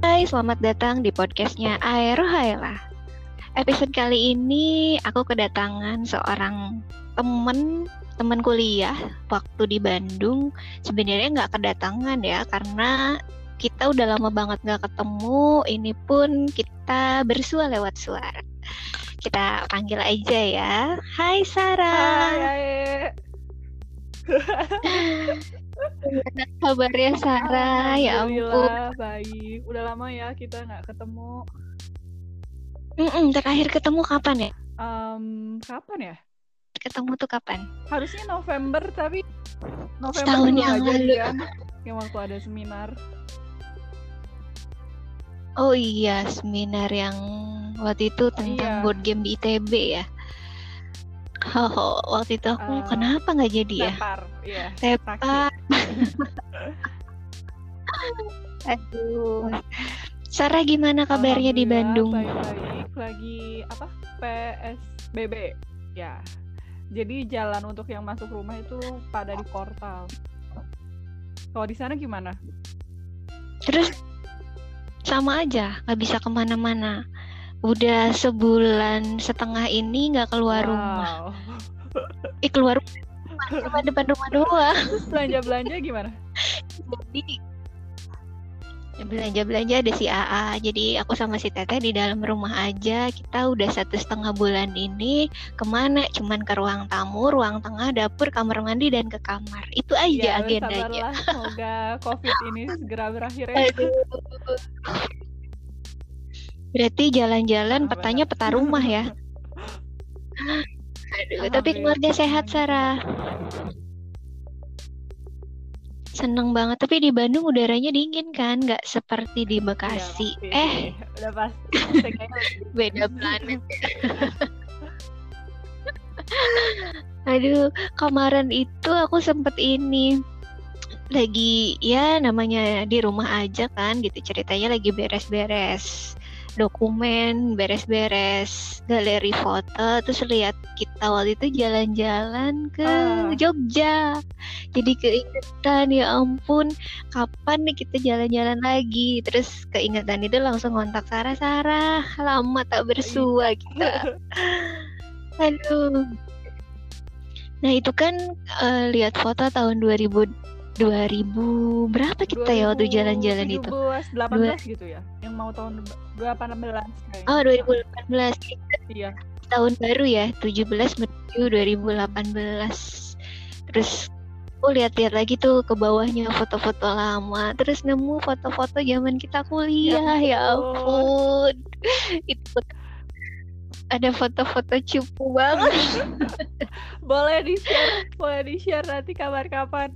Hai, selamat datang di podcastnya Aero Haela. Episode kali ini aku kedatangan seorang temen teman kuliah waktu di Bandung. Sebenarnya nggak kedatangan ya, karena kita udah lama banget nggak ketemu. Ini pun kita bersua lewat suara. Kita panggil aja ya. Hai Sarah. Hai, hai. Gimana kabarnya Sarah? Ya ampun. Baik. Udah lama ya kita nggak ketemu. Mm-mm, terakhir ketemu kapan ya? Em, kapan ya? Ketemu tuh kapan? Harusnya November tapi November Setahun yang lalu. kan? Yang waktu ada seminar. Oh iya, seminar yang waktu itu tentang Iya. board game di ITB ya. Oh, waktu itu aku Eh, kenapa nggak jadi ya? Tepar, iya. Tepar. Aduh. Sarah gimana kabarnya di Alhamdulillah, Bandung? Baik-baik. Lagi apa? PSBB. Ya. Jadi jalan untuk yang masuk rumah itu pada di portal. Kalau di sana gimana? Terus sama aja, nggak bisa ke mana-mana. Udah sebulan setengah ini nggak keluar rumah. Wow. Eh keluar rumah cuma depan rumah doang. Terus belanja-belanja gimana? Jadi belanja-belanja ada si AA. Jadi aku sama si Teteh di dalam rumah aja. Kita udah satu setengah bulan ini ke mana? Cuman ke ruang tamu, ruang tengah, dapur, kamar mandi dan ke kamar. Itu aja Ya, agendanya. Semoga COVID ini segera berakhir ya. Berarti jalan-jalan petanya peta rumah ya. Aduh, tapi keluarga sehat Sarah. Seneng banget. Tapi di Bandung udaranya dingin kan, nggak seperti di Bekasi. Iya, eh, udah pasti. Beda planet. Aduh, kemarin itu aku sempet ini lagi ya namanya di rumah aja kan gitu ceritanya lagi beres-beres dokumen, beres-beres galeri foto, terus lihat kita waktu itu jalan-jalan ke Ah. Jogja. Jadi keingetan ya ampun, kapan nih kita jalan-jalan lagi? Terus keingetan itu langsung kontak Sarah, Sarah, lama tak bersua kita. Aduh. Nah, itu kan eh, lihat foto tahun 2000 2000 berapa kita ya waktu jalan-jalan itu? 2017, 18 gitu ya. Yang mau tahun 2018 kayaknya. Oh, 2018 Iya. tahun baru ya, 17 menuju 2018. Terus aku lihat-lihat lagi tuh ke bawahnya foto-foto lama, terus nemu foto-foto zaman kita kuliah, ya ampun. Itu ada foto-foto cupu banget. Boleh di-share, boleh di-share nanti kapan-kapan.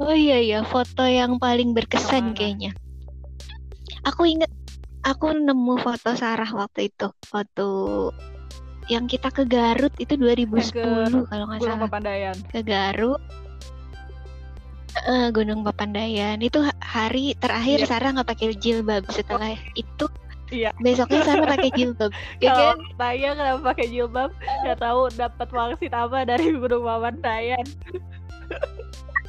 Oh iya iya, foto yang paling berkesan mana? kayaknya. Aku inget, aku nemu foto Sarah waktu itu, foto yang kita ke Garut itu 2010 kalau nggak salah. Papandayan. Ke Garut, eh, Gunung Papandayan. Itu ha- hari terakhir Iya. Sarah nggak pakai jilbab. Setelah itu Iya. besoknya Sarah pakai jilbab, ya kan? saya kenapa pakai jilbab, nggak tahu dapat wangsit apa dari Gunung Papandayan.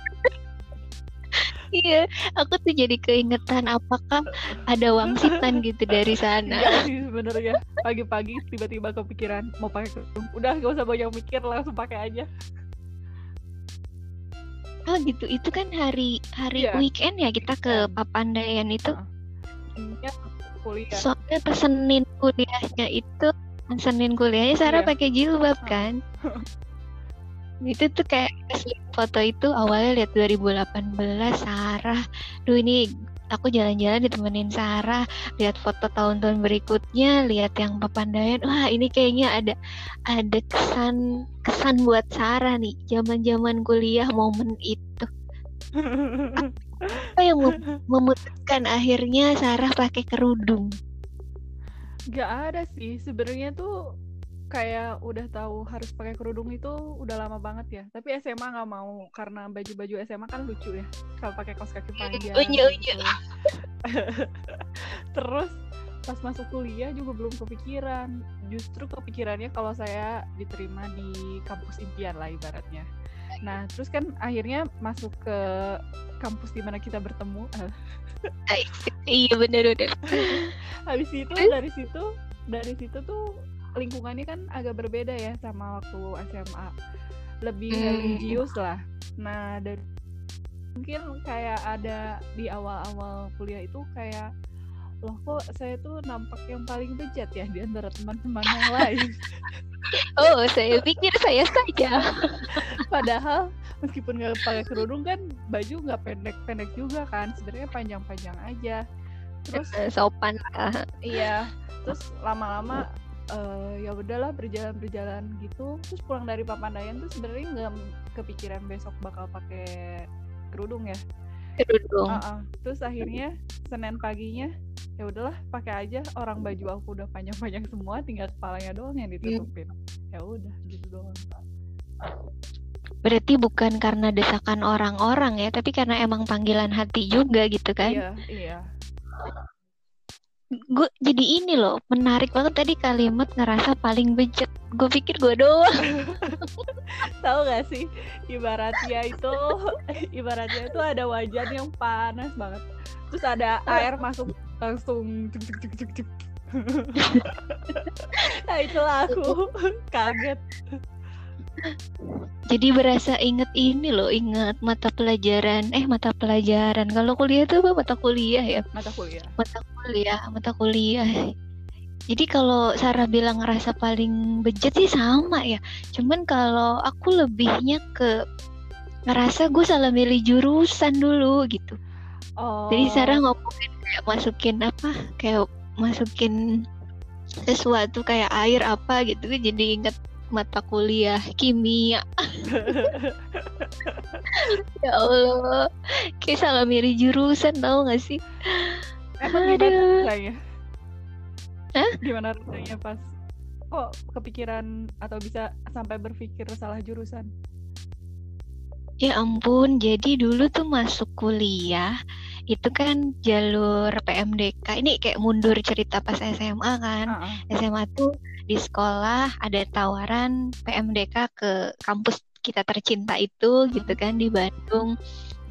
Iya, aku tuh jadi keingetan apakah ada wangsitan gitu dari sana. Sih sebenarnya. Pagi-pagi tiba-tiba kepikiran mau pakai kerudung. Udah gak usah banyak mikir, langsung pakai aja. Oh gitu, itu kan hari hari Iya. weekend ya kita ke Papandayan itu. Intinya kuliah. Soalnya pas Senin kuliahnya itu, Senin kuliahnya Sarah Iya. pakai jilbab kan. itu tuh kayak foto itu awalnya lihat 2018 Sarah. Duh ini aku jalan-jalan ditemenin Sarah, lihat foto tahun-tahun berikutnya, lihat yang Papandayan. Wah, ini kayaknya ada ada kesan kesan buat Sarah nih, zaman-zaman kuliah momen itu. Apa yang mem- memutuskan akhirnya Sarah pakai kerudung? Gak ada sih. Sebenarnya tuh kayak udah tahu harus pakai kerudung itu udah lama banget ya. Tapi SMA nggak mau karena baju-baju SMA kan lucu ya. Kalau pakai kaos kaki panjang. Unyu-unyu. gitu. Terus pas masuk kuliah juga belum kepikiran. Justru kepikirannya kalau saya diterima di kampus impian lah ibaratnya. Nah, terus kan akhirnya masuk ke kampus di mana kita bertemu. iya bener bener. Habis itu dari situ dari situ tuh lingkungannya kan agak berbeda ya sama waktu SMA. Lebih Hmm. religius lah. Nah, dari mungkin kayak ada di awal-awal kuliah itu kayak loh kok saya tuh nampak yang paling bejat ya di antara teman-teman yang lain. Oh saya pikir saya saja. Padahal meskipun nggak pakai kerudung kan baju nggak pendek-pendek juga kan, sebenarnya panjang-panjang aja. Terus Sopan lah. iya, terus lama-lama eh, ya udahlah berjalan-berjalan gitu. Terus pulang dari Papandayan tuh sebenarnya nggak kepikiran besok bakal pakai kerudung ya. Kerudung. Heeh. Terus akhirnya Senin paginya ya udahlah pakai aja orang baju aku udah panjang-panjang semua tinggal kepalanya doang yang ditutupin. Ya udah gitu doang. Berarti bukan karena desakan orang-orang ya, tapi karena emang panggilan hati juga gitu kan. Iya, iya. Gue jadi ini loh, menarik banget tadi kalimat ngerasa paling bejat. Gue pikir gue doang. Tahu gak sih ibaratnya itu ibaratnya itu ada wajan yang panas banget. Terus ada air masuk langsung cek cek. nah itulah aku kaget. Jadi berasa inget ini loh, inget mata pelajaran. Eh mata pelajaran. Kalau kuliah tuh apa mata kuliah ya? Mata kuliah. Mata kuliah, mata kuliah. Jadi kalau Sarah bilang ngerasa paling bejat sih sama ya. Cuman kalau aku lebihnya ke ngerasa gue salah milih jurusan dulu gitu. Oh. Jadi Sarah ngomongin kayak masukin apa? Kayak masukin sesuatu kayak air apa gitu. Jadi inget mata kuliah kimia. ya Allah, kayak salah milih jurusan tau gak sih? Emang gimana Aduh. rasanya? Hah? Gimana rasanya pas kok kepikiran atau bisa sampai berpikir salah jurusan? Ya ampun, jadi dulu tuh masuk kuliah itu kan jalur PMDK. Ini kayak mundur cerita pas SMA kan. Heeh. SMA tuh di sekolah ada tawaran PMDK ke kampus kita tercinta itu gitu kan di Bandung.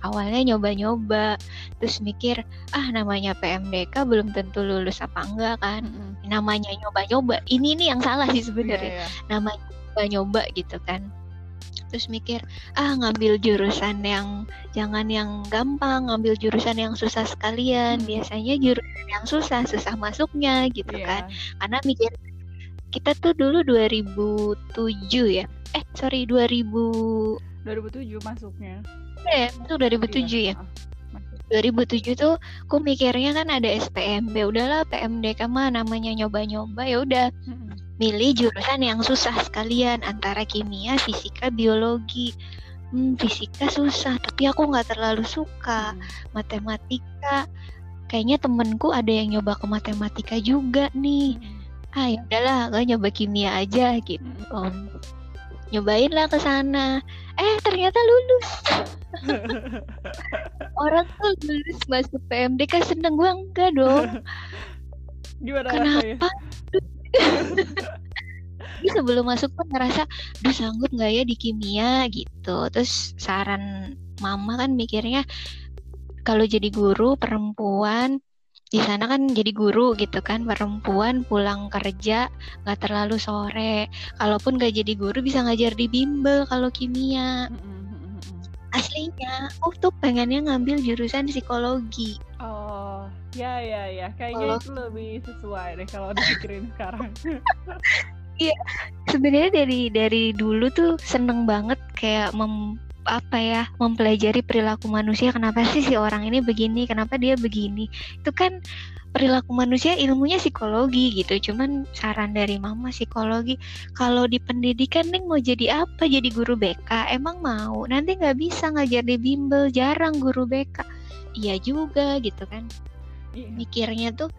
Awalnya nyoba-nyoba, terus mikir, ah namanya PMDK belum tentu lulus apa enggak kan. Mm-mm. Namanya nyoba-nyoba. Ini nih yang salah sih sebenarnya. Iya, iya. namanya nyoba-nyoba gitu kan terus mikir ah ngambil jurusan yang jangan yang gampang ngambil jurusan yang susah sekalian Hmm. biasanya jurusan yang susah susah masuknya gitu Iya. kan karena mikir kita tuh dulu 2007 ya eh sorry 2000 2007 masuknya. eh itu 2007 ya Iya, heeh. 2007 tuh aku mikirnya kan ada SPMB udahlah PMDK mah namanya nyoba-nyoba ya udah Mm-mm. Milih jurusan yang susah sekalian antara kimia, fisika, biologi. Hmm, fisika susah, tapi aku nggak terlalu suka. Matematika, kayaknya temenku ada yang nyoba ke matematika juga nih. Ah ya udahlah, gue nyoba kimia aja gitu. Mm-mm. Nyobain lah ke sana. Eh ternyata lulus. Orang tuh lulus masuk PMDK seneng gue enggak dong. Gimana rasanya? Jadi sebelum masuk pun ngerasa, duh sanggup nggak ya di kimia gitu. Terus saran mama kan mikirnya kalau jadi guru perempuan di sana kan jadi guru gitu kan perempuan pulang kerja nggak terlalu sore. Kalaupun nggak jadi guru bisa ngajar di bimbel kalau kimia. Mm-mm, mm-mm. Aslinya aku tuh pengennya ngambil jurusan psikologi. Oh, ya ya ya. Kayaknya itu lebih sesuai deh kalau dipikirin sekarang. sebenarnya dari dari dulu tuh seneng banget kayak mem apa ya mempelajari perilaku manusia kenapa sih si orang ini begini kenapa dia begini. Itu kan perilaku manusia ilmunya psikologi gitu cuman saran dari mama psikologi kalau di pendidikan nih mau jadi apa? Jadi guru BK emang mau? Nanti nggak bisa ngajar di bimbel jarang guru BK iya juga gitu kan. Iya. mikirnya tuh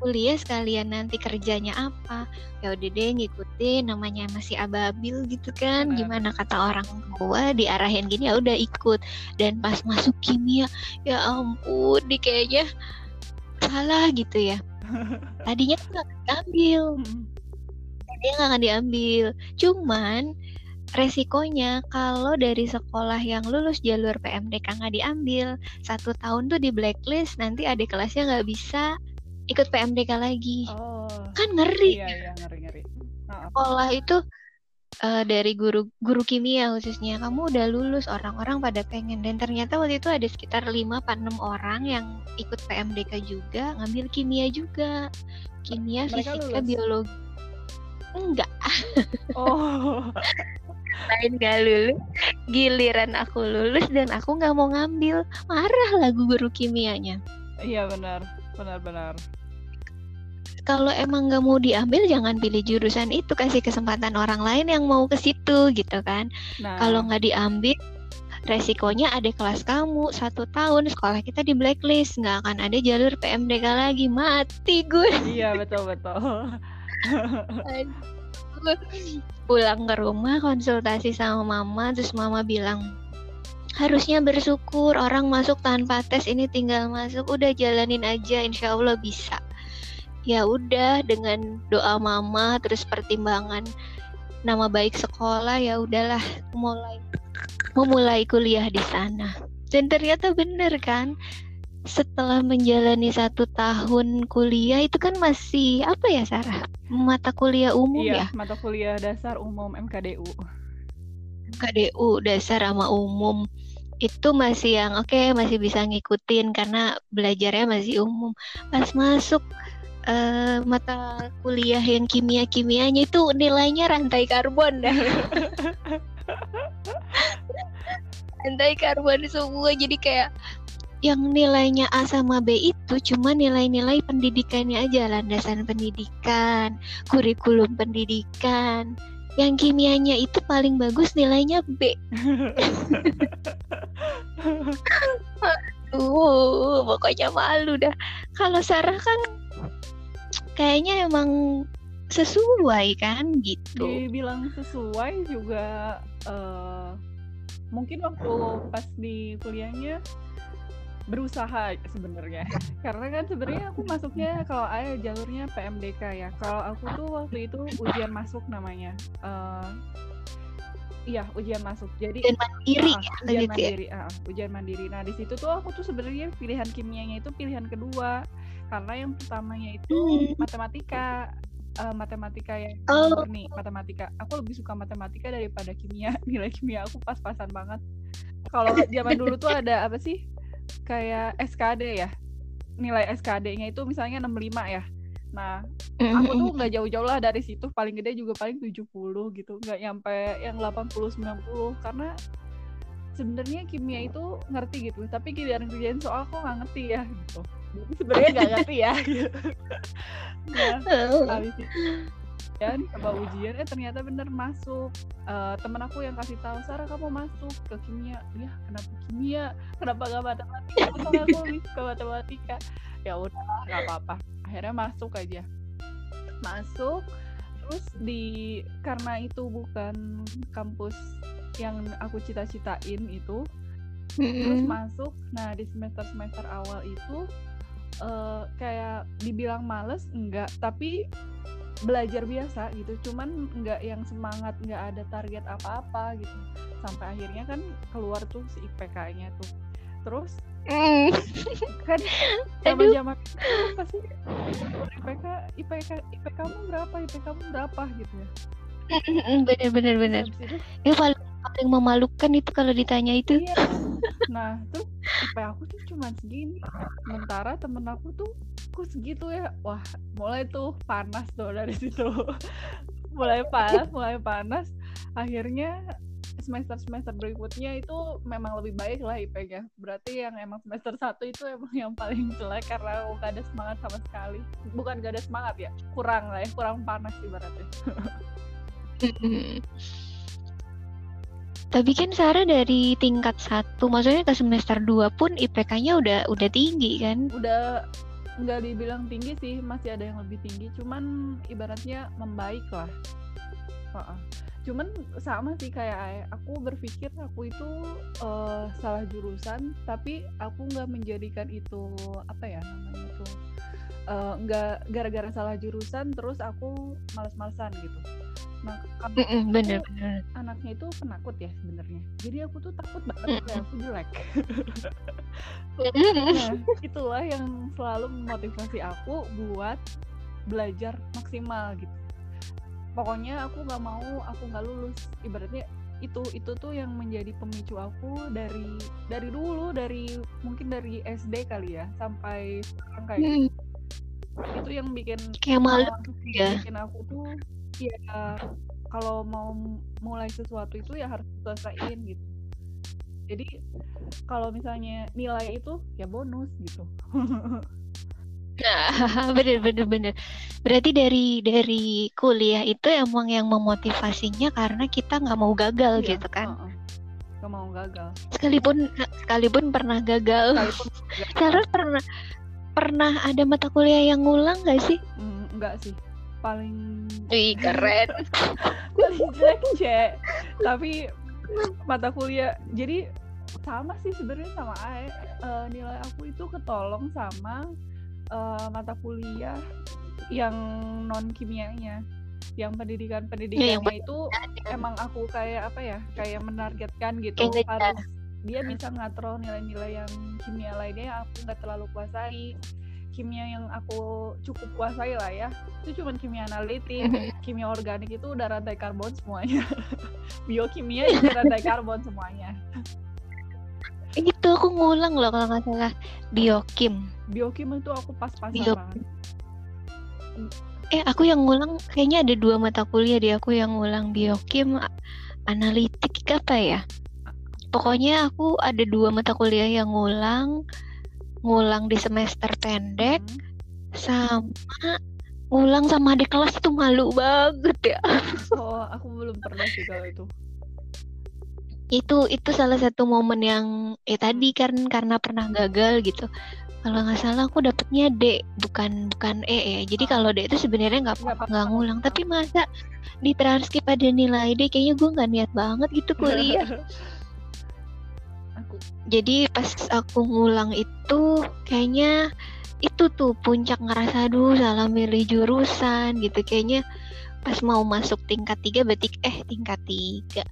kuliah sekalian nanti kerjanya apa. Ya udah deh ngikutin namanya masih ababil gitu kan. Gimana kata orang tua diarahin gini ya udah ikut. Dan pas masuk kimia ya ampun di kayaknya salah gitu ya. Tadinya tuh akan diambil. Dia nggak akan diambil. Cuman resikonya kalau dari sekolah yang lulus jalur PMDK nggak diambil satu tahun tuh di blacklist nanti adik kelasnya nggak bisa ikut PMDK lagi. Oh, kan ngeri. Iya iya ngeri ngeri. Heeh. sekolah itu eh, dari guru guru kimia khususnya. Kamu udah lulus orang-orang pada pengen. Dan ternyata waktu itu ada sekitar 5 apa 6 orang yang ikut PMDK juga ngambil kimia juga. Kimia Mereka fisika lulus? biologi. Enggak. Oh, lain gak lulus. Giliran aku lulus dan aku nggak mau ngambil. Marah lah guru kimianya. Iya benar. Benar benar. Kalau emang nggak mau diambil jangan pilih jurusan itu kasih kesempatan orang lain yang mau ke situ gitu kan. Nah, kalau nggak diambil resikonya ada kelas kamu satu tahun sekolah kita di blacklist nggak akan ada jalur PMDK lagi mati gue. Iya betul betul. pulang ke rumah konsultasi sama mama terus mama bilang harusnya bersyukur orang masuk tanpa tes ini tinggal masuk udah jalanin aja insya Allah bisa ya udah dengan doa mama terus pertimbangan nama baik sekolah ya udahlah mulai memulai kuliah di sana. Dan ternyata bener kan setelah menjalani satu tahun kuliah itu kan masih apa ya Sarah? Mata kuliah umum ya? iya, mata kuliah dasar umum MKDU. KDU dasar sama umum. Itu masih yang oke masih bisa ngikutin karena belajarnya masih umum. Pas masuk eh, mata kuliah yang kimia kimianya itu nilainya rantai karbon dah. Rantai karbon semua. Jadi kayak yang nilainya A sama B itu cuma nilai-nilai pendidikannya aja. Landasan pendidikan kurikulum pendidikan. Yang kimianya itu paling bagus nilainya B. Uh, pokoknya malu dah. Kalau Sarah kan kayaknya emang sesuai kan gitu. Dibilang sesuai juga eh, mungkin waktu pas di kuliahnya berusaha sebenarnya. Karena kan sebenarnya aku masuknya kalau ayah jalurnya PMDK ya. Kalau aku tuh waktu itu ujian masuk namanya. Eh, iya ujian masuk. Jadi Dan mandiri ya ujian gitu ya. mandiri ah, ujian mandiri. Nah di situ tuh aku tuh sebenarnya pilihan kimianya itu pilihan kedua karena yang pertamanya itu Hmm. matematika Eh, matematika yang Oh. murni matematika. Aku lebih suka matematika daripada kimia. Nilai kimia aku pas-pasan banget. Kalau zaman dulu tuh ada apa sih? Kayak SKD ya. Nilai SKD-nya itu misalnya 65 ya. Nah aku tuh nggak jauh-jauh lah dari situ. Paling gede juga paling 70 gitu. Nggak nyampe yang 80 90 karena sebenarnya kimia itu ngerti gitu. Tapi giliran kerjain soal kok nggak ngerti ya gitu jadi sebenarnya nggak ngerti ya. Gitu. nah habis itu dan coba ujian eh ternyata bener masuk. Eh, temen aku yang kasih tahu Sarah kamu masuk ke kimia. Ya kenapa kimia? Kenapa gak matematika? Soalnya aku lebih suka matematika. Ya udah nggak apa-apa. Akhirnya masuk aja. Masuk terus di karena itu bukan kampus yang aku cita-citain itu terus masuk. Nah di semester semester awal itu eh, kayak dibilang males enggak. Tapi belajar biasa gitu. Cuman enggak yang semangat enggak ada target apa-apa gitu. Sampai akhirnya kan keluar tuh si IPK-nya tuh. Terus kan zaman Aduh. zaman pasti IPK IPK IPK kamu berapa? IPK kamu berapa gitu ya? Bener bener bener. Habis itu Ya paling paling memalukan itu kalau ditanya itu. Iya. Nah, tuh IP aku tuh cuma segini. Sementara temen aku tuh kok segitu ya. Wah, mulai tuh panas tuh dari situ. mulai panas, mulai panas. Akhirnya semester-semester berikutnya itu memang lebih baik lah IP-nya. Berarti yang emang semester satu itu emang yang paling jelek karena aku gak ada semangat sama sekali. Bukan gak ada semangat ya, kurang lah ya, kurang panas ibaratnya. Tapi kan Sarah dari tingkat satu, maksudnya ke semester 2 pun IPK-nya udah udah tinggi kan? udah nggak dibilang tinggi sih masih ada yang lebih tinggi cuman ibaratnya membaik lah cuman sama sih kayak Ae. aku berpikir aku itu eh, salah jurusan tapi aku nggak menjadikan itu apa ya namanya tuh eh, nggak gara-gara salah jurusan terus aku males-malesan gitu Nah, mm -mm, bener, bener. anaknya itu penakut ya sebenarnya. Jadi aku tuh takut banget mm aku jelek. nah, itulah yang selalu memotivasi aku buat belajar maksimal gitu. Pokoknya aku nggak mau aku nggak lulus. Ibaratnya itu itu tuh yang menjadi pemicu aku dari dari dulu dari mungkin dari SD kali ya sampai sekarang kayak hmm. Itu yang bikin kayak malu ya bikin aku tuh ya kalau mau mulai sesuatu itu ya harus selesaiin gitu jadi kalau misalnya nilai itu ya bonus gitu Nah, bener bener bener. Berarti dari dari kuliah itu emang yang memotivasinya karena kita nggak mau gagal iya, gitu kan? Uh -uh. Gak mau gagal. Sekalipun sekalipun pernah gagal. Sekalipun pernah pernah ada mata kuliah yang ngulang gak sih? Mm, enggak sih. Paling Wih, keren. paling jelek, Cek. Tapi mata kuliah jadi sama sih sebenarnya sama AE. Uh, nilai aku itu ketolong sama uh, mata kuliah yang non kimianya yang pendidikan pendidikannya ya, itu emang aku kayak apa ya kayak menargetkan gitu kayak harus dia bisa ngatrol nilai-nilai yang kimia lainnya yang aku nggak terlalu kuasai. Kimia yang aku cukup kuasai lah ya. Itu cuma kimia analitik kimia organik itu udah rantai karbon semuanya. Biokimia itu rantai karbon semuanya. Itu aku ngulang loh kalau nggak salah. Biokim. Biokim itu aku pas-pasan eh aku yang ngulang kayaknya ada dua mata kuliah di aku yang ngulang biokim analitik apa ya pokoknya aku ada dua mata kuliah yang ngulang. Ngulang di semester pendek hmm. sama ngulang sama adik kelas itu malu banget ya. Oh aku belum pernah sih kalau itu. Itu itu salah satu momen yang eh tadi kan karena pernah gagal gitu. Kalau nggak salah aku dapetnya D bukan bukan E ya. Jadi kalau D itu sebenarnya nggak nggak ngulang. Tapi masa di transkrip ada nilai D kayaknya gue nggak niat banget gitu kuliah jadi pas aku ngulang itu kayaknya itu tuh puncak ngerasa aduh salah milih jurusan gitu kayaknya pas mau masuk tingkat tiga berarti eh tingkat tiga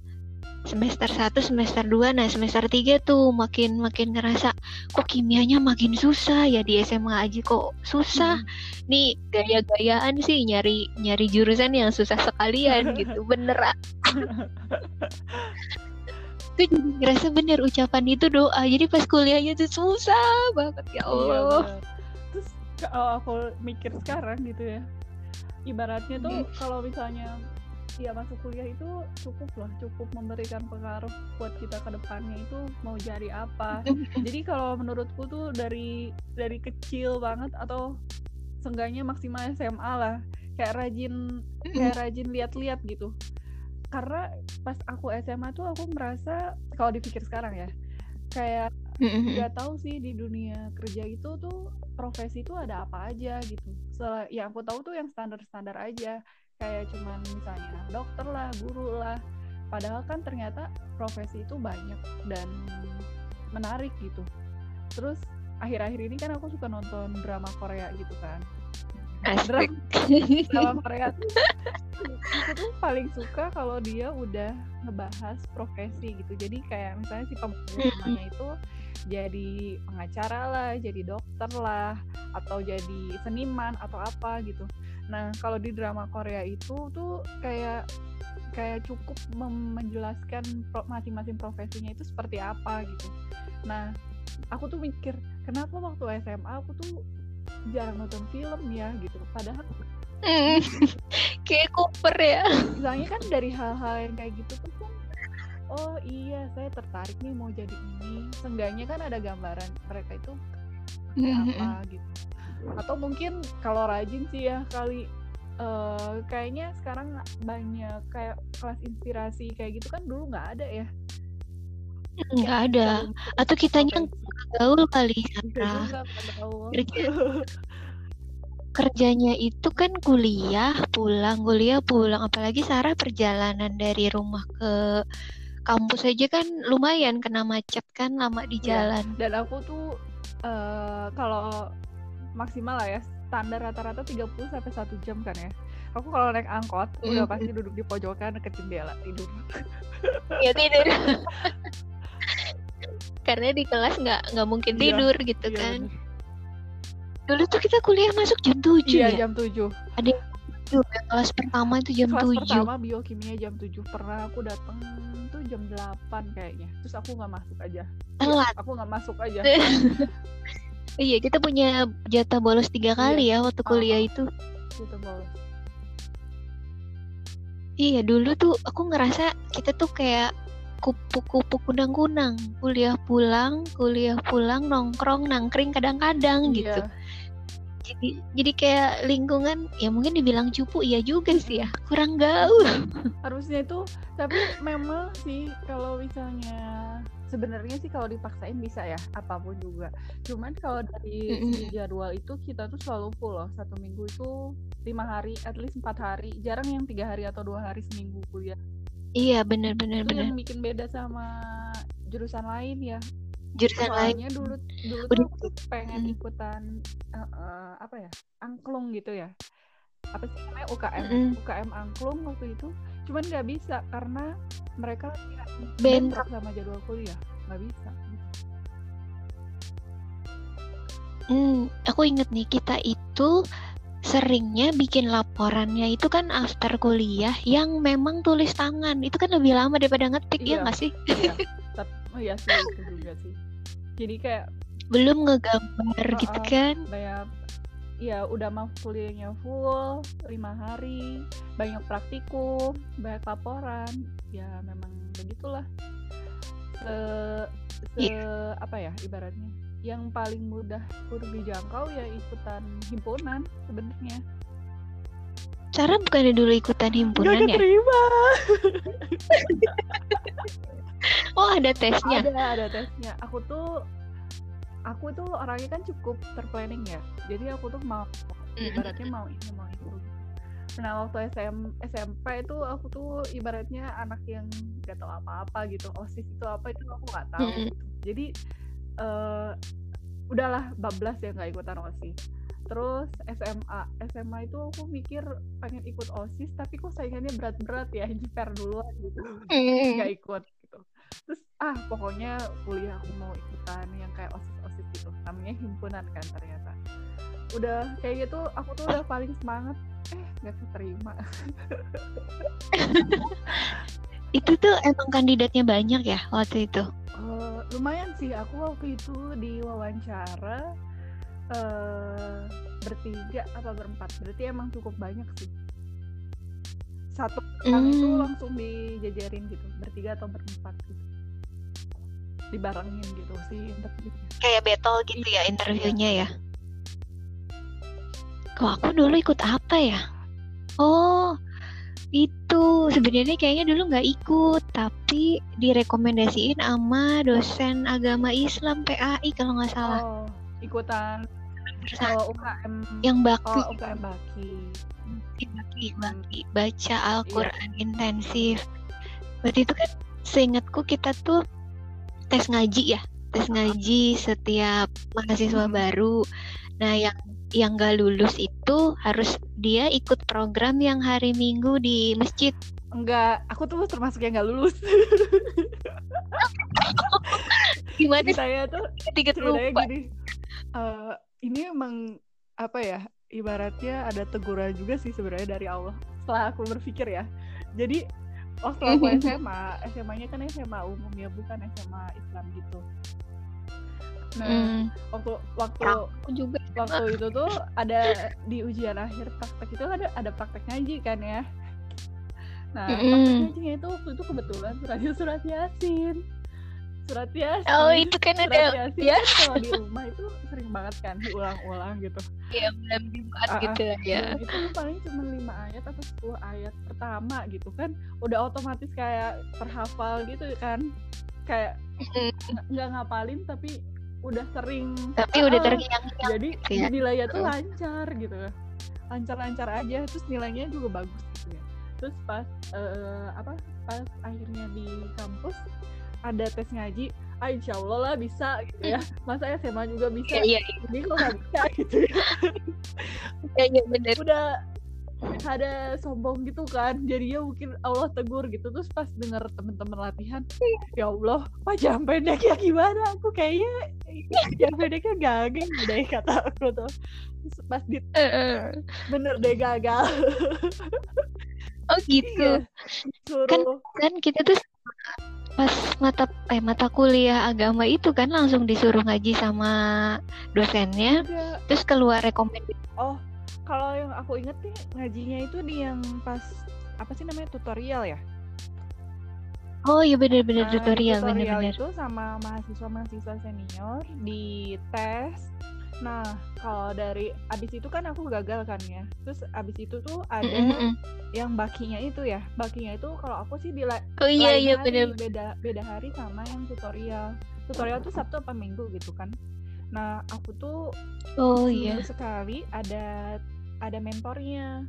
semester 1, semester 2, nah semester 3 tuh makin makin ngerasa kok kimianya makin susah ya di SMA aja kok susah. Hmm. Nih gaya-gayaan sih nyari nyari jurusan yang susah sekalian gitu. Bener. itu jadi ngerasa bener ucapan itu doa. Jadi pas kuliahnya tuh susah banget ya iya, Allah. Iya, Terus kalau aku mikir sekarang gitu ya. Ibaratnya tuh hmm. kalau misalnya ya masuk kuliah itu cukup lah cukup memberikan pengaruh buat kita ke depannya itu mau jadi apa jadi kalau menurutku tuh dari dari kecil banget atau seenggaknya maksimal SMA lah kayak rajin kayak rajin lihat-lihat gitu karena pas aku SMA tuh aku merasa kalau dipikir sekarang ya kayak nggak tahu sih di dunia kerja itu tuh profesi itu ada apa aja gitu. Setelah, ya aku tahu tuh yang standar-standar aja kayak cuman misalnya dokter lah guru lah. Padahal kan ternyata profesi itu banyak dan menarik gitu. Terus akhir-akhir ini kan aku suka nonton drama Korea gitu kan drama, drama Korea aku tuh paling suka kalau dia udah ngebahas profesi gitu. Jadi kayak misalnya si pembunuhannya itu jadi pengacara lah, jadi dokter lah, atau jadi seniman atau apa gitu. Nah, kalau di drama Korea itu tuh kayak kayak cukup menjelaskan masing-masing profesinya itu seperti apa gitu. Nah, aku tuh mikir kenapa waktu SMA aku tuh jarang nonton film ya gitu. Padahal mm, kayak Cooper ya. Misalnya kan dari hal-hal yang kayak gitu tuh kan oh iya saya tertarik nih mau jadi ini. Seenggaknya kan ada gambaran mereka itu apa gitu atau mungkin kalau rajin sih ya kali uh, kayaknya sekarang banyak kayak kelas inspirasi kayak gitu kan dulu nggak ada ya nggak ada. atau kitanya gaul kali Sandra Kerja, kerjanya itu kan kuliah pulang kuliah pulang. Apalagi Sarah perjalanan dari rumah ke kampus aja kan lumayan kena macet kan lama di iya, jalan. ya, dan aku tuh uh, kalau maksimal lah ya standar rata-rata 30 sampai 1 jam kan ya. Aku kalau naik angkot udah Mm. pasti duduk di pojokan deket jendela tidur. Ya tidur karena di kelas nggak nggak mungkin Iya, tidur gitu Iya, kan. bener. dulu tuh kita kuliah masuk jam 7 iya ya? jam 7 Tuh, yang kelas pertama itu jam kelas 7 pertama biokimia jam 7 pernah aku datang tuh jam 8 kayaknya. Terus aku nggak masuk aja. Telat. aku nggak masuk aja. Iya kita punya jatah bolos tiga kali ya waktu kuliah Ah. itu. Gitu bolos. Iya dulu tuh aku ngerasa kita tuh kayak kupu-kupu kunang-kunang. Kuliah pulang kuliah pulang nongkrong nangkring kadang-kadang gitu. Iya. jadi jadi kayak lingkungan ya mungkin dibilang cupu iya juga sih ya. Kurang gaul. Harusnya itu tapi memang sih kalau misalnya sebenarnya sih kalau dipaksain bisa ya apa pun juga. Cuman kalau dari jadwal itu kita tuh selalu full loh. Satu minggu itu lima hari at least empat hari. Jarang yang tiga hari atau dua hari seminggu kuliah iya bener bener itu bener. yang bikin beda sama jurusan lain ya. Jurusan lain. Soalnya dulu dulu Udah. tuh pengen Mm. ikutan eh, eh, apa ya angklung gitu ya. Apa sih namanya UKM Mm-mm. UKM angklung waktu itu. Cuman nggak bisa karena mereka bentrok. bentrok sama jadwal kuliah. Nggak bisa. Hmm, aku inget nih kita itu seringnya bikin laporannya itu kan after kuliah yang memang tulis tangan itu kan lebih lama daripada ngetik ya Iya. nggak sih iya tapi oh iya sih itu juga sih jadi kayak belum ngegambar gitu Uh-uh. kan kayak ya udah mau kuliahnya full lima hari banyak praktikum banyak laporan ya memang begitulah se, se Iya. apa ya ibaratnya yang paling mudah untuk dijangkau ya ikutan himpunan sebenarnya. Cara bukannya dulu ikutan himpunan ya? keterima. Oh ada tesnya? Ada ada tesnya. Aku tuh aku tuh orangnya kan cukup terplanning ya. Jadi aku tuh mau ibaratnya mau ini mau itu. Nah waktu SM, SMP itu aku tuh ibaratnya anak yang gak tahu apa-apa gitu. Osis itu apa itu aku nggak tahu gitu. jadi eh udahlah bablas ya nggak ikutan osis terus SMA SMA itu aku mikir pengen ikut osis tapi kok saingannya berat-berat ya jiper duluan gitu. Nggak ikut gitu. Terus ah pokoknya kuliah aku mau ikutan yang kayak osis osis gitu. Namanya himpunan kan ternyata. Udah kayak gitu aku tuh udah paling semangat. Eh nggak keterima. Itu tuh emang kandidatnya banyak ya waktu itu lumayan sih aku waktu itu diwawancara eh bertiga apa berempat? Berarti emang cukup banyak sih. Satu orang itu Hmm. langsung dijajarin gitu bertiga atau berempat gitu. Dibarengin gitu sih interviewnya. Kayak battle gitu ya interviewnya ya? Kok aku dulu ikut apa ya? Oh itu. Sebenarnya kayaknya dulu nggak ikut tapi direkomendasiin sama dosen agama Islam PAI kalau nggak salah. Oh ikutan. Oh, UKM yang bakti. Oh UKM Baki baki, baki baca Al-Quran intensif. Waktu itu kan seingatku kita tuh tes ngaji ya. Tes ngaji setiap mahasiswa Hmm. baru. Nah yang yang gak lulus itu harus dia ikut program yang hari Minggu di masjid. Enggak aku tuh termasuk yang nggak lulus. Gimana saya tuh tiga lupa. gini eh, ini emang apa ya ibaratnya ada teguran juga sih sebenarnya dari Allah setelah aku berpikir ya. Jadi waktu aku SMA SMA-nya kan SMA umum ya bukan SMA Islam gitu nah Hmm, waktu waktu aku juga. waktu itu tuh ada di ujian akhir praktek itu ada ada praktek ngaji kan ya. Nah praktek Mm-mm. ngajinya itu waktu itu kebetulan suratnya surat yasin. Surat yasin. Oh itu kan surat ada yasin ya. kan kalau di rumah itu sering banget kan diulang-ulang gitu. Ya bulan Jumat Ah, ah. gitu ya. Dan itu paling cuma lima ayat atau 10 ayat pertama gitu kan. Udah otomatis kayak terhafal gitu kan kayak Mm, nggak- ngapalin tapi udah sering. Tapi udah Ah, terngiang-ngiang. jadi gitu ya. nilainya tuh Mm. lancar gitu. Lancar-lancar aja terus nilainya juga bagus gitu ya. Terus pas eh, apa pas akhirnya di kampus ada tes ngaji ah insya Allah lah bisa gitu ya. Masa SMA juga bisa? Iya iya. Jadi kok nggak bisa gitu ya? Iya iya bener. Udah ada sombong gitu kan. Jadinya mungkin Allah tegur gitu. Terus pas denger temen-temen latihan ya Allah panjang pendek ya gimana? Aku kayaknya yang pendeknya gagal deh kata aku tuh. Terus pas di bener deh gagal. Oh gitu. Iya, Kan- kan kita tuh pas mata eh mata kuliah agama itu kan langsung disuruh ngaji sama dosennya. Enggak. terus keluar rekomendasi. Oh kalau yang aku inget nih ngajinya itu di yang pas apa sih namanya tutorial ya oh iya bener-bener Nah, tutorial tutorial bener-bener itu sama mahasiswa-mahasiswa senior di tes. Nah, kalau dari abis itu kan aku gagal kan ya. Terus abis itu tuh ada Mm-mm-mm. yang bakinya itu ya. Bakinya itu kalau aku sih di la- oh iya iya hari, bener beda beda hari sama yang tutorial. Tutorial tuh Sabtu apa Minggu gitu kan. Nah, aku tuh oh iya sekali ada ada mentornya.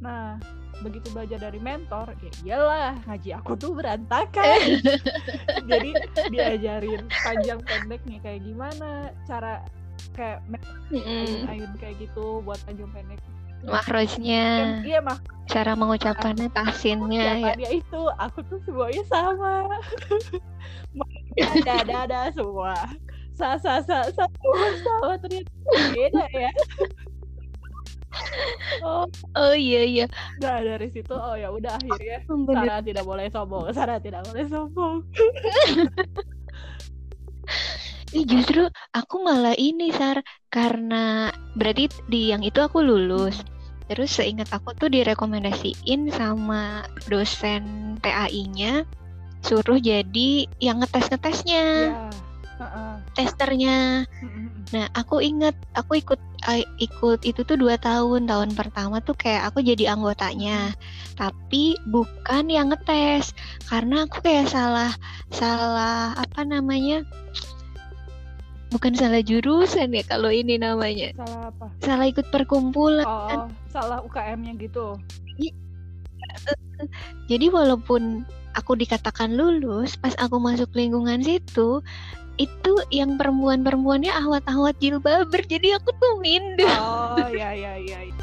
Nah, begitu belajar dari mentor, ya iyalah ngaji aku tuh berantakan. Jadi diajarin panjang pendeknya kayak gimana, cara kayak Mm-mm. ayun-ayun kayak gitu buat panjang pendek. makrojnya Kan, iya mah cara mengucapkannya tahsinnya ya dia itu, aku tuh semuanya sama. ada ada ada semua. Sa sa sa sa semua sama ternyata beda ya. Oh, oh iya iya. Nah dari situ oh ya udah akhirnya bener. Sarah tidak boleh sombong, Sarah tidak boleh sombong. Ih, justru aku malah ini Sar karena berarti di yang itu aku lulus. Terus seingat aku tuh direkomendasiin sama dosen TAI-nya suruh jadi yang ngetes ngetesnya Ya, testernya. Nah aku inget aku ikut eh, ikut itu tuh dua tahun. Tahun pertama tuh kayak aku jadi anggotanya. Tapi bukan yang ngetes. Karena aku kayak salah salah apa namanya? Bukan salah jurusan ya kalau ini namanya. Salah apa? salah ikut perkumpulan. Oh, salah UKM-nya gitu. jadi walaupun aku dikatakan lulus pas aku masuk lingkungan situ itu yang perempuan-perempuannya ahwat-ahwat jilbaber jadi aku tuh minder Oh, ya ya ya.